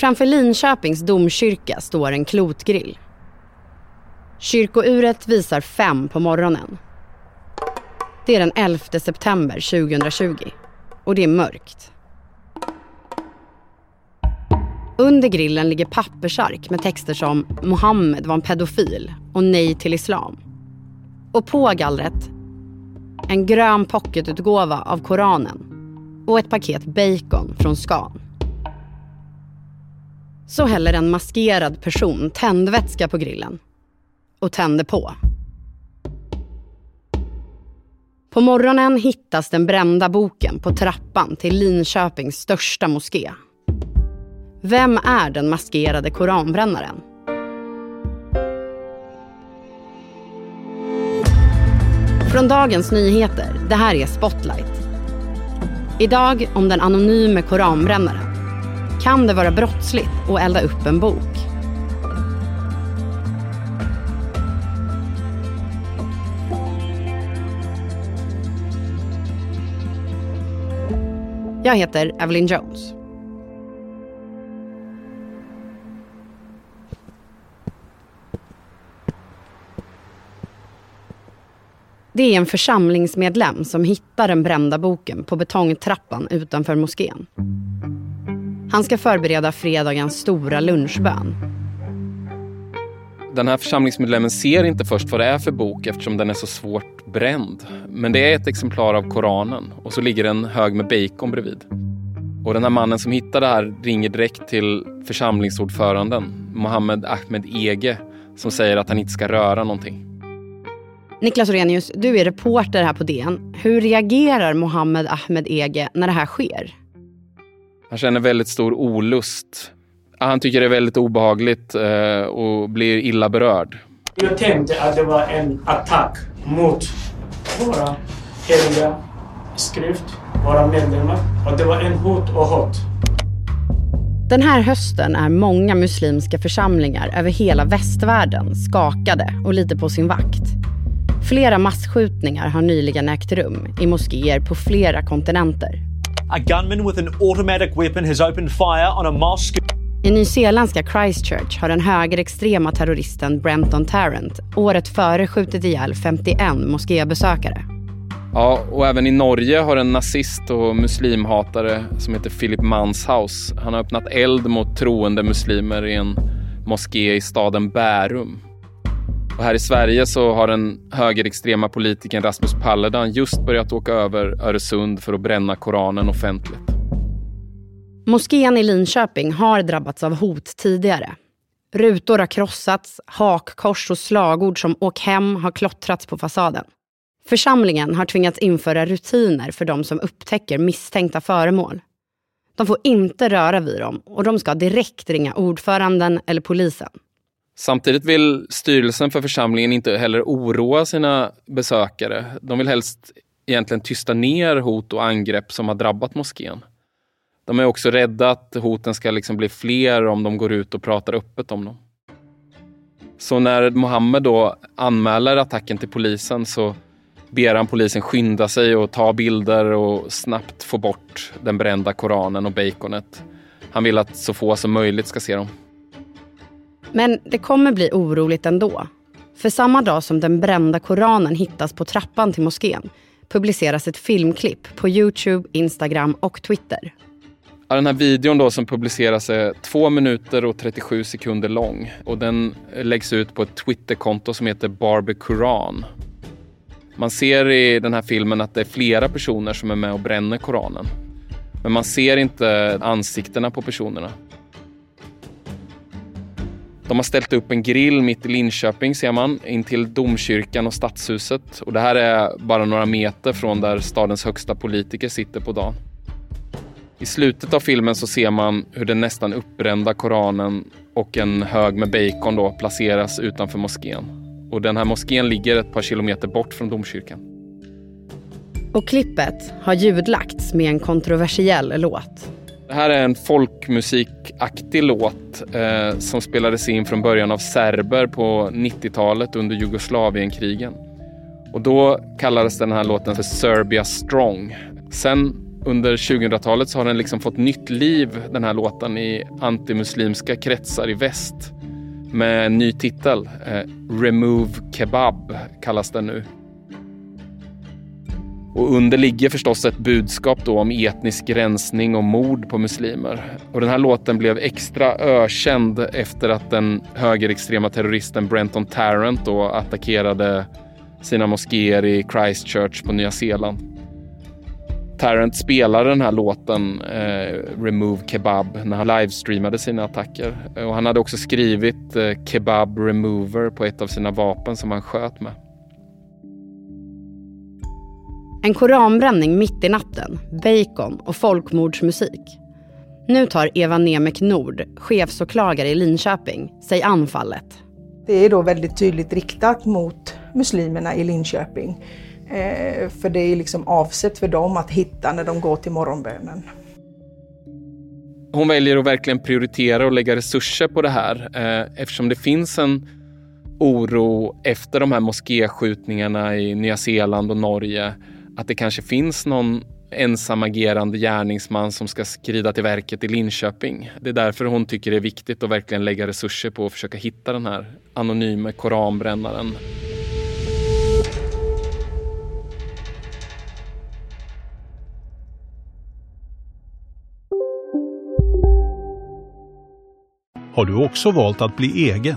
Framför Linköpings domkyrka står en klotgrill. Kyrkouret visar fem på morgonen. Det är den 11 september 2020 och det är mörkt. Under grillen ligger pappersark med texter som “Mohammed var en pedofil” och “Nej till islam”. Och på gallret en grön pocketutgåva av Koranen och ett paket bacon från Scan. Så häller en maskerad person tändvätska på grillen och tänder på. På morgonen hittas den brända boken på trappan till Linköpings största moské. Vem är den maskerade koranbrännaren? Från Dagens Nyheter, det här är Spotlight. Idag om den anonyme koranbrännaren. Kan det vara brottsligt att elda upp en bok? Jag heter Evelyn Jones. Det är en församlingsmedlem som hittar den brända boken på betongtrappan utanför moskén. Han ska förbereda fredagens stora lunchbön. Den här församlingsmedlemmen ser inte först vad det är för bok eftersom den är så svårt bränd. Men det är ett exemplar av Koranen och så ligger en hög med bacon bredvid. Och den här mannen som hittar det här ringer direkt till församlingsordföranden Mohammed Ahmed Ege som säger att han inte ska röra någonting. Niklas Orenius, du är reporter här på DN. Hur reagerar Mohammed Ahmed Ege när det här sker? Han känner väldigt stor olust. Han tycker det är väldigt obehagligt eh, och blir illa berörd. Jag tänkte att det var en attack mot våra heliga skrift, våra medlemmar. Och det var en hot och hot. Den här hösten är många muslimska församlingar över hela västvärlden skakade och lite på sin vakt. Flera massskjutningar har nyligen ägt rum i moskéer på flera kontinenter. A gunman with an automatic weapon has opened fire on a mosque. I nyzeeländska Christchurch har den högerextrema terroristen Brenton Tarrant året före skjutit ihjäl 51 moskébesökare. Ja, och även i Norge har en nazist och muslimhatare som heter Philip Manshaus, han har öppnat eld mot troende muslimer i en moské i staden Bärum. Och här i Sverige så har den högerextrema politikern Rasmus Paludan just börjat åka över Öresund för att bränna Koranen offentligt. Moskén i Linköping har drabbats av hot tidigare. Rutor har krossats, hakkors och slagord som “åk hem” har klottrats på fasaden. Församlingen har tvingats införa rutiner för de som upptäcker misstänkta föremål. De får inte röra vid dem och de ska direkt ringa ordföranden eller polisen. Samtidigt vill styrelsen för församlingen inte heller oroa sina besökare. De vill helst egentligen tysta ner hot och angrepp som har drabbat moskén. De är också rädda att hoten ska liksom bli fler om de går ut och pratar öppet om dem. Så när Mohammed då anmäler attacken till polisen så ber han polisen skynda sig och ta bilder och snabbt få bort den brända koranen och baconet. Han vill att så få som möjligt ska se dem. Men det kommer bli oroligt ändå. För samma dag som den brända koranen hittas på trappan till moskén publiceras ett filmklipp på Youtube, Instagram och Twitter. Den här videon då som publiceras är 2 minuter och 37 sekunder lång och den läggs ut på ett Twitterkonto som heter Barbie Koran. Man ser i den här filmen att det är flera personer som är med och bränner Koranen. Men man ser inte ansiktena på personerna. De har ställt upp en grill mitt i Linköping ser man, in till domkyrkan och stadshuset. Och det här är bara några meter från där stadens högsta politiker sitter på dagen. I slutet av filmen så ser man hur den nästan uppbrända koranen och en hög med bacon då placeras utanför moskén. Och den här moskén ligger ett par kilometer bort från domkyrkan. Och klippet har ljudlagts med en kontroversiell låt. Det här är en folkmusikaktig låt eh, som spelades in från början av serber på 90-talet under Jugoslavienkrigen. Och då kallades den här låten för Serbia Strong. Sen under 2000-talet så har den liksom fått nytt liv, den här låten, i antimuslimska kretsar i väst. Med en ny titel. Eh, Remove Kebab kallas den nu. Och under ligger förstås ett budskap då om etnisk rensning och mord på muslimer. Och den här låten blev extra ökänd efter att den högerextrema terroristen Brenton Tarrant då attackerade sina moskéer i Christchurch på Nya Zeeland. Tarrant spelade den här låten eh, Remove Kebab när han livestreamade sina attacker. Och han hade också skrivit eh, Kebab Remover på ett av sina vapen som han sköt med. En koranbränning mitt i natten, bacon och folkmordsmusik. Nu tar Eva Nemek Nord, chefsåklagare i Linköping, sig an fallet. Det är då väldigt tydligt riktat mot muslimerna i Linköping. Eh, för det är liksom avsett för dem att hitta när de går till morgonbönen. Hon väljer att verkligen prioritera och lägga resurser på det här eh, eftersom det finns en oro efter de här moskéskjutningarna i Nya Zeeland och Norge att det kanske finns någon ensamagerande gärningsman som ska skrida till verket i Linköping. Det är därför hon tycker det är viktigt att verkligen lägga resurser på att försöka hitta den här anonyme koranbrännaren. Har du också valt att bli egen?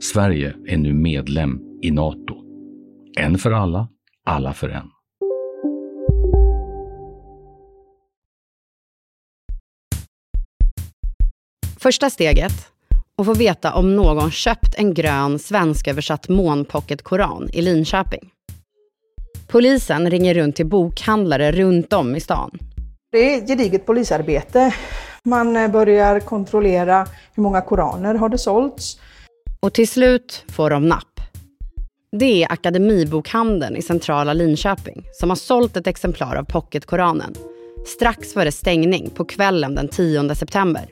Sverige är nu medlem i Nato. En för alla, alla för en. Första steget, att få veta om någon köpt en grön svensköversatt månpocket-koran i Linköping. Polisen ringer runt till bokhandlare runt om i stan. Det är gediget polisarbete. Man börjar kontrollera hur många koraner har det sålts. Och till slut får de napp. Det är Akademibokhandeln i centrala Linköping som har sålt ett exemplar av pocketkoranen strax före stängning på kvällen den 10 september.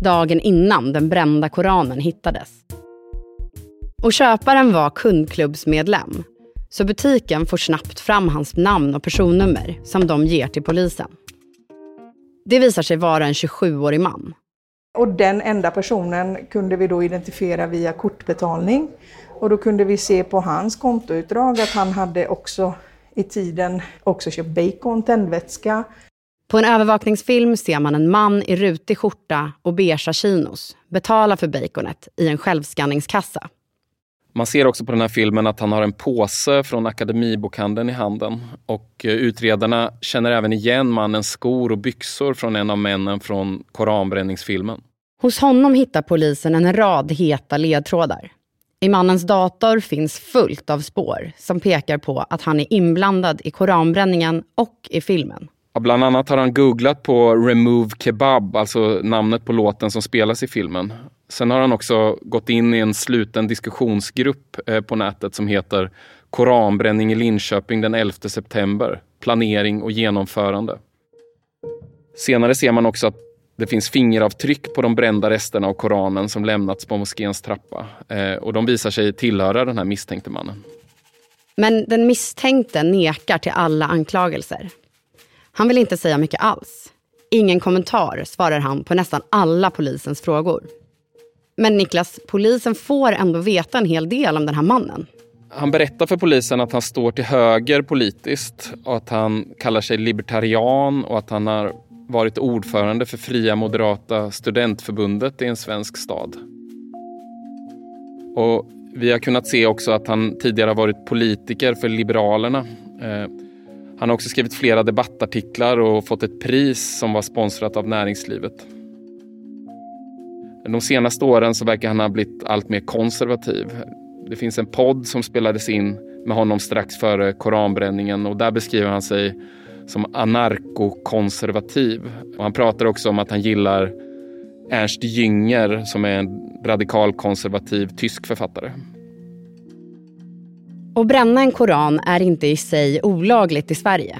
Dagen innan den brända koranen hittades. Och köparen var kundklubbsmedlem så butiken får snabbt fram hans namn och personnummer som de ger till polisen. Det visar sig vara en 27-årig man. Och den enda personen kunde vi då identifiera via kortbetalning. Och då kunde vi se på hans kontoutdrag att han hade också i tiden också köpt bacon, tändvätska. På en övervakningsfilm ser man en man i rutig skjorta och beiga chinos betala för baconet i en självskanningskassa. Man ser också på den här filmen att han har en påse från Akademibokhandeln i handen. Och eh, utredarna känner även igen mannens skor och byxor från en av männen från koranbränningsfilmen. Hos honom hittar polisen en rad heta ledtrådar. I mannens dator finns fullt av spår som pekar på att han är inblandad i koranbränningen och i filmen. Bland annat har han googlat på Remove Kebab, alltså namnet på låten som spelas i filmen. Sen har han också gått in i en sluten diskussionsgrupp eh, på nätet som heter Koranbränning i Linköping den 11 september. Planering och genomförande. Senare ser man också att det finns fingeravtryck på de brända resterna av Koranen som lämnats på moskéns trappa. Eh, och de visar sig tillhöra den här misstänkte mannen. Men den misstänkte nekar till alla anklagelser. Han vill inte säga mycket alls. Ingen kommentar svarar han på nästan alla polisens frågor. Men Niklas, polisen får ändå veta en hel del om den här mannen. Han berättar för polisen att han står till höger politiskt och att han kallar sig libertarian och att han har varit ordförande för Fria Moderata Studentförbundet i en svensk stad. Och vi har kunnat se också att han tidigare har varit politiker för Liberalerna. Eh, han har också skrivit flera debattartiklar och fått ett pris som var sponsrat av näringslivet. De senaste åren så verkar han ha blivit allt mer konservativ. Det finns en podd som spelades in med honom strax före koranbränningen och där beskriver han sig som anarkokonservativ. Och han pratar också om att han gillar Ernst Jünger som är en radikalkonservativ tysk författare. Att bränna en koran är inte i sig olagligt i Sverige.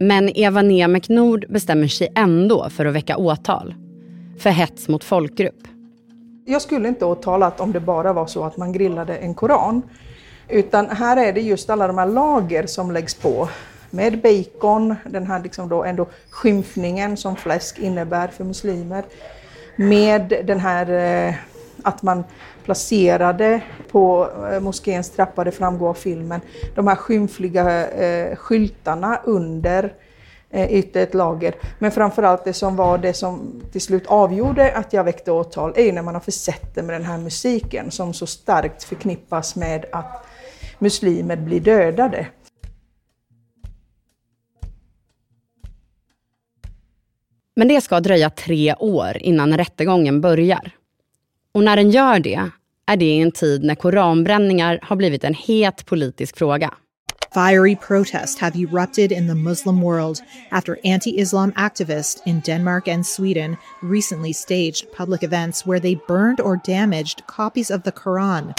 Men Eva Nemek Nord bestämmer sig ändå för att väcka åtal. För hets mot folkgrupp. Jag skulle inte åtalat om det bara var så att man grillade en koran. Utan här är det just alla de här lager som läggs på. Med bacon, den här liksom då ändå skymfningen som fläsk innebär för muslimer. Med den här eh, att man placerade på eh, moskéns trappa, det framgår av filmen, de här skymfliga eh, skyltarna under Eh, ytterligare ett lager. Men framförallt det som var det som till slut avgjorde att jag väckte åtal är när man har försett det med den här musiken som så starkt förknippas med att muslimer blir dödade. Men det ska dröja tre år innan rättegången börjar. Och när den gör det är det i en tid när koranbränningar har blivit en het politisk fråga. Fiery protests have erupted in the Muslim world after anti Islam activists in Denmark and Sweden recently staged public events where they burned or damaged copies of the Quran.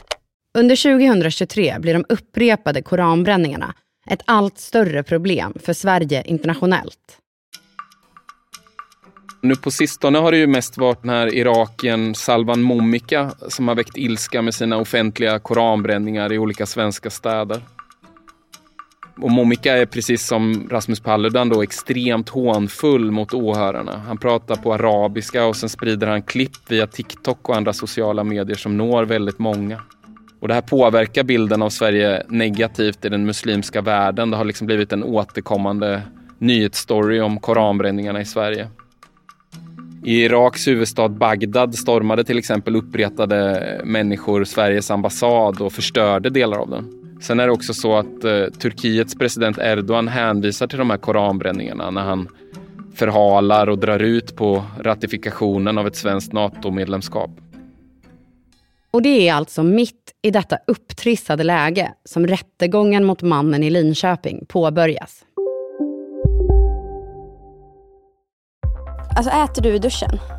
Under 2023 blir de upprepade koranbränningarna ett allt större problem för Sverige internationellt. Nu på sistone har det ju mest varit den här Irakien Salvan Momika som har väckt ilska med sina offentliga koranbränningar i olika svenska städer. Och Momika är precis som Rasmus Paludan då extremt hånfull mot åhörarna. Han pratar på arabiska och sen sprider han klipp via TikTok och andra sociala medier som når väldigt många. Och det här påverkar bilden av Sverige negativt i den muslimska världen. Det har liksom blivit en återkommande nyhetsstory om koranbränningarna i Sverige. I Iraks huvudstad Bagdad stormade till exempel uppretade människor Sveriges ambassad och förstörde delar av den. Sen är det också så att eh, Turkiets president Erdogan hänvisar till de här koranbränningarna när han förhalar och drar ut på ratifikationen av ett svenskt NATO-medlemskap. Och det är alltså mitt i detta upptrissade läge som rättegången mot mannen i Linköping påbörjas. Alltså äter du i duschen?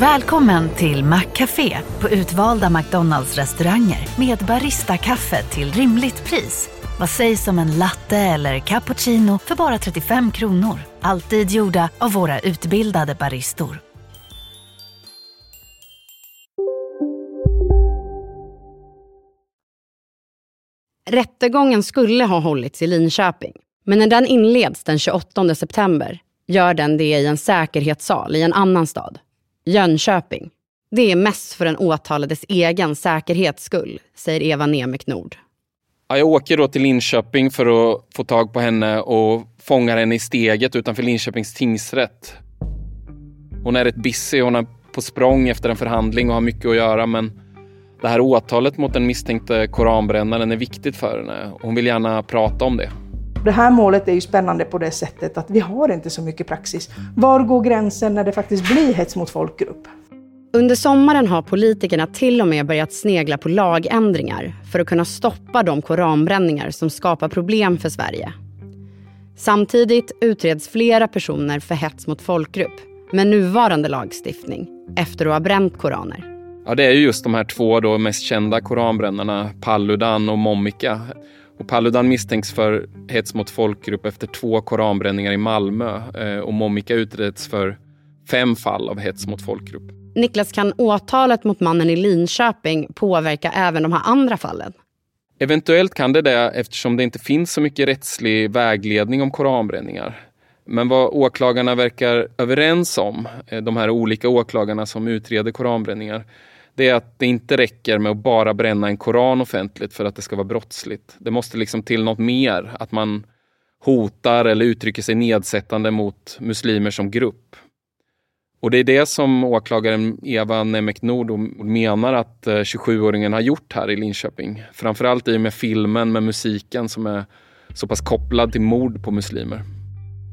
Välkommen till Maccafé på utvalda McDonalds restauranger med Baristakaffe till rimligt pris. Vad sägs om en latte eller cappuccino för bara 35 kronor? Alltid gjorda av våra utbildade baristor. Rättegången skulle ha hållits i Linköping. Men när den inleds den 28 september gör den det i en säkerhetssal i en annan stad, Jönköping. Det är mest för den åtalades egen säkerhets skull, säger Eva Nemec Nord. Ja, jag åker då till Linköping för att få tag på henne och fångar henne i steget utanför Linköpings tingsrätt. Hon är rätt busy, hon är på språng efter en förhandling och har mycket att göra men det här åtalet mot den misstänkte koranbrännaren är viktigt för henne. Hon vill gärna prata om det. Det här målet är ju spännande på det sättet att vi har inte så mycket praxis. Var går gränsen när det faktiskt blir hets mot folkgrupp? Under sommaren har politikerna till och med börjat snegla på lagändringar för att kunna stoppa de koranbränningar som skapar problem för Sverige. Samtidigt utreds flera personer för hets mot folkgrupp med nuvarande lagstiftning efter att ha bränt koraner. Ja, det är ju just de här två då mest kända koranbrännarna, Paludan och Momika. Och Paludan misstänks för hets mot folkgrupp efter två koranbränningar i Malmö eh, och Momika utreds för fem fall av hets mot folkgrupp. Niklas, kan åtalet mot mannen i Linköping påverka även de här andra fallen? Eventuellt kan det det eftersom det inte finns så mycket rättslig vägledning om koranbränningar. Men vad åklagarna verkar överens om, eh, de här olika åklagarna som utreder koranbränningar, det är att det inte räcker med att bara bränna en koran offentligt för att det ska vara brottsligt. Det måste liksom till något mer, att man hotar eller uttrycker sig nedsättande mot muslimer som grupp. Och det är det som åklagaren Eva Nemek Nord menar att eh, 27-åringen har gjort här i Linköping. Framförallt i och med filmen med musiken som är så pass kopplad till mord på muslimer.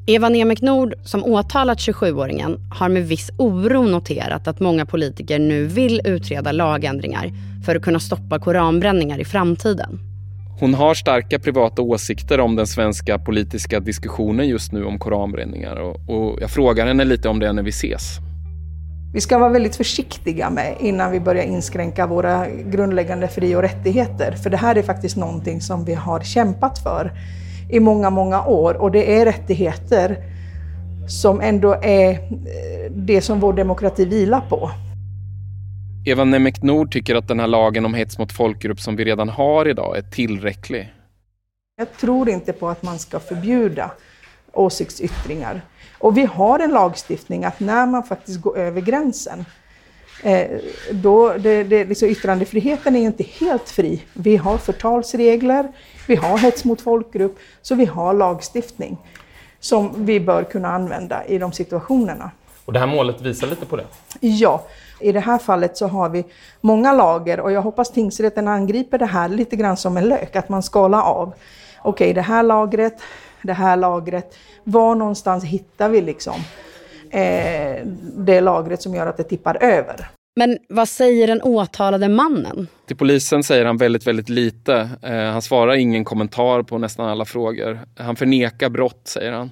Eva Nemek Nord, som åtalat 27-åringen, har med viss oro noterat att många politiker nu vill utreda lagändringar för att kunna stoppa koranbränningar i framtiden. Hon har starka privata åsikter om den svenska politiska diskussionen just nu om koranbränningar och, och jag frågar henne lite om det när vi ses. Vi ska vara väldigt försiktiga med innan vi börjar inskränka våra grundläggande fri och rättigheter. För det här är faktiskt någonting som vi har kämpat för i många, många år och det är rättigheter som ändå är eh, det som vår demokrati vilar på. Eva Nemek Nord tycker att den här lagen om hets mot folkgrupp som vi redan har idag är tillräcklig. Jag tror inte på att man ska förbjuda åsiktsyttringar. Och vi har en lagstiftning att när man faktiskt går över gränsen, då, det, det, liksom yttrandefriheten är inte helt fri. Vi har förtalsregler, vi har hets mot folkgrupp, så vi har lagstiftning som vi bör kunna använda i de situationerna. Och det här målet visar lite på det? Ja. I det här fallet så har vi många lager och jag hoppas tingsrätten angriper det här lite grann som en lök, att man skalar av. Okej, okay, det här lagret, det här lagret, var någonstans hittar vi liksom eh, det lagret som gör att det tippar över? Men vad säger den åtalade mannen? Till polisen säger han väldigt, väldigt lite. Eh, han svarar ingen kommentar på nästan alla frågor. Han förnekar brott, säger han.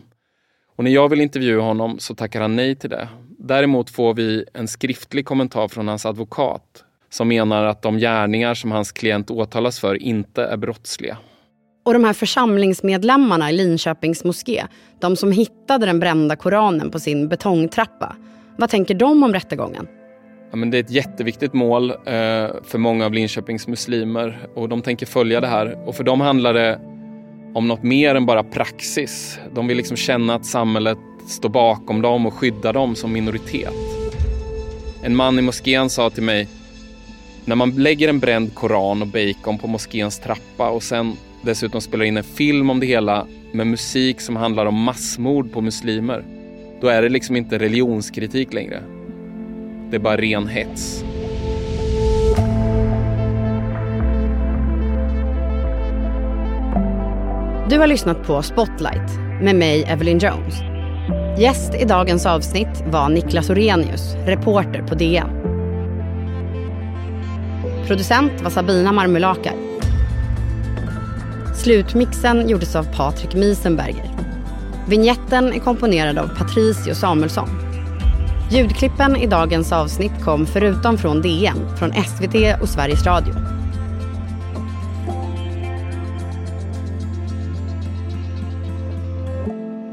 Och när jag vill intervjua honom så tackar han nej till det. Däremot får vi en skriftlig kommentar från hans advokat som menar att de gärningar som hans klient åtalas för inte är brottsliga. Och de här församlingsmedlemmarna i Linköpings moské, de som hittade den brända koranen på sin betongtrappa. Vad tänker de om rättegången? Ja, men det är ett jätteviktigt mål eh, för många av Linköpings muslimer och de tänker följa det här. Och för dem handlar det om något mer än bara praxis. De vill liksom känna att samhället står bakom dem och skyddar dem som minoritet. En man i moskén sa till mig när man lägger en bränd koran och bacon på moskéns trappa och sen dessutom spelar in en film om det hela med musik som handlar om massmord på muslimer, då är det liksom inte religionskritik längre. Det är bara ren hets. Du har lyssnat på Spotlight med mig, Evelyn Jones. Gäst i dagens avsnitt var Niklas Orenius, reporter på DN. Producent var Sabina Marmulakar. Slutmixen gjordes av Patrik Miesenberger. Vignetten är komponerad av Patricio Samuelsson. Ljudklippen i dagens avsnitt kom förutom från DN, från SVT och Sveriges Radio.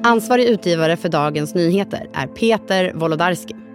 Ansvarig utgivare för Dagens Nyheter är Peter Wolodarski.